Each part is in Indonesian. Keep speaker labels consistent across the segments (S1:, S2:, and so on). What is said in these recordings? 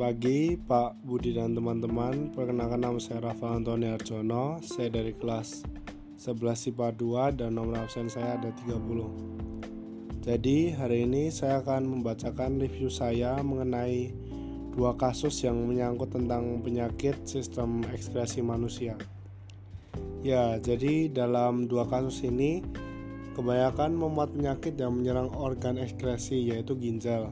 S1: pagi Pak Budi dan teman-teman. Perkenalkan nama saya Rafa Antoni Arjono Saya dari kelas 11 IPA 2 dan nomor absen saya ada 30 Jadi hari ini saya akan membacakan review saya mengenai dua kasus yang menyangkut tentang penyakit sistem ekskresi manusia. Ya, jadi dalam dua kasus ini kebanyakan memuat penyakit yang menyerang organ ekskresi yaitu ginjal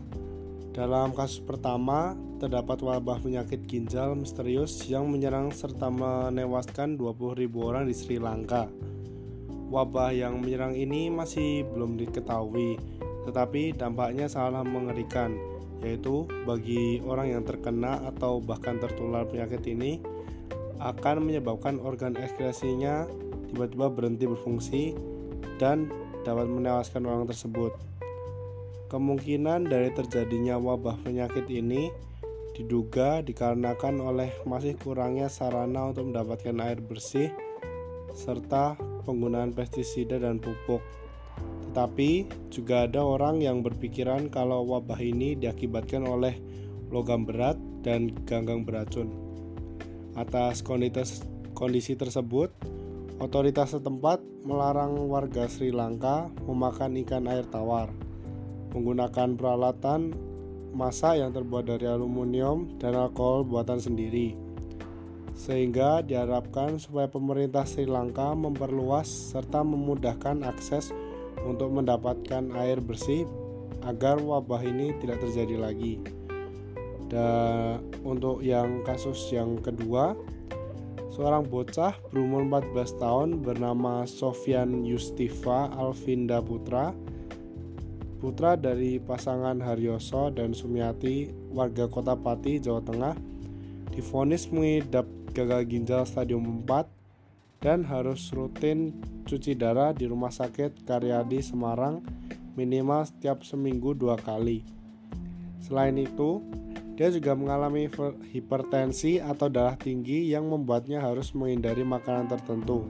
S1: dalam kasus pertama, terdapat wabah penyakit ginjal misterius yang menyerang serta menewaskan 20.000 orang di Sri Lanka. Wabah yang menyerang ini masih belum diketahui, tetapi dampaknya sangat mengerikan, yaitu bagi orang yang terkena atau bahkan tertular penyakit ini akan menyebabkan organ ekskresinya tiba-tiba berhenti berfungsi dan dapat menewaskan orang tersebut. Kemungkinan dari terjadinya wabah penyakit ini diduga dikarenakan oleh masih kurangnya sarana untuk mendapatkan air bersih serta penggunaan pestisida dan pupuk. Tetapi juga ada orang yang berpikiran kalau wabah ini diakibatkan oleh logam berat dan ganggang beracun. Atas kondisi tersebut, otoritas setempat melarang warga Sri Lanka memakan ikan air tawar menggunakan peralatan masa yang terbuat dari aluminium dan alkohol buatan sendiri. Sehingga diharapkan supaya pemerintah Sri Lanka memperluas serta memudahkan akses untuk mendapatkan air bersih agar wabah ini tidak terjadi lagi. Dan untuk yang kasus yang kedua, seorang bocah berumur 14 tahun bernama Sofian Yustifa Alvinda Putra putra dari pasangan Haryoso dan Sumiati warga Kota Pati, Jawa Tengah, difonis mengidap gagal ginjal stadium 4 dan harus rutin cuci darah di Rumah Sakit Karyadi Semarang minimal setiap seminggu dua kali. Selain itu, dia juga mengalami hipertensi atau darah tinggi yang membuatnya harus menghindari makanan tertentu.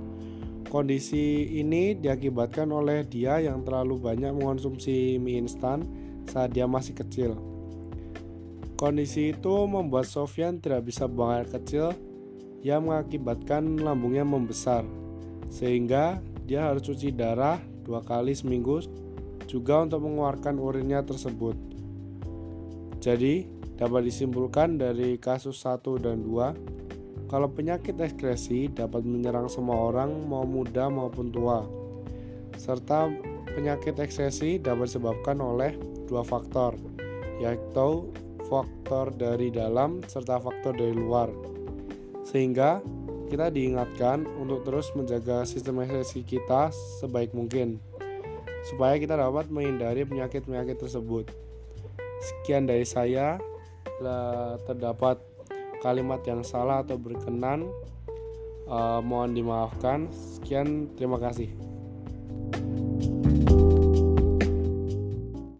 S1: Kondisi ini diakibatkan oleh dia yang terlalu banyak mengonsumsi mie instan saat dia masih kecil. Kondisi itu membuat Sofyan tidak bisa buang air kecil yang mengakibatkan lambungnya membesar, sehingga dia harus cuci darah dua kali seminggu juga untuk mengeluarkan urinnya tersebut. Jadi, dapat disimpulkan dari kasus 1 dan 2 kalau penyakit ekskresi dapat menyerang semua orang mau muda maupun tua. Serta penyakit ekskresi dapat disebabkan oleh dua faktor, yaitu faktor dari dalam serta faktor dari luar. Sehingga kita diingatkan untuk terus menjaga sistem ekskresi kita sebaik mungkin supaya kita dapat menghindari penyakit-penyakit tersebut. Sekian dari saya. terdapat kalimat yang salah atau berkenan uh, mohon dimaafkan. Sekian terima kasih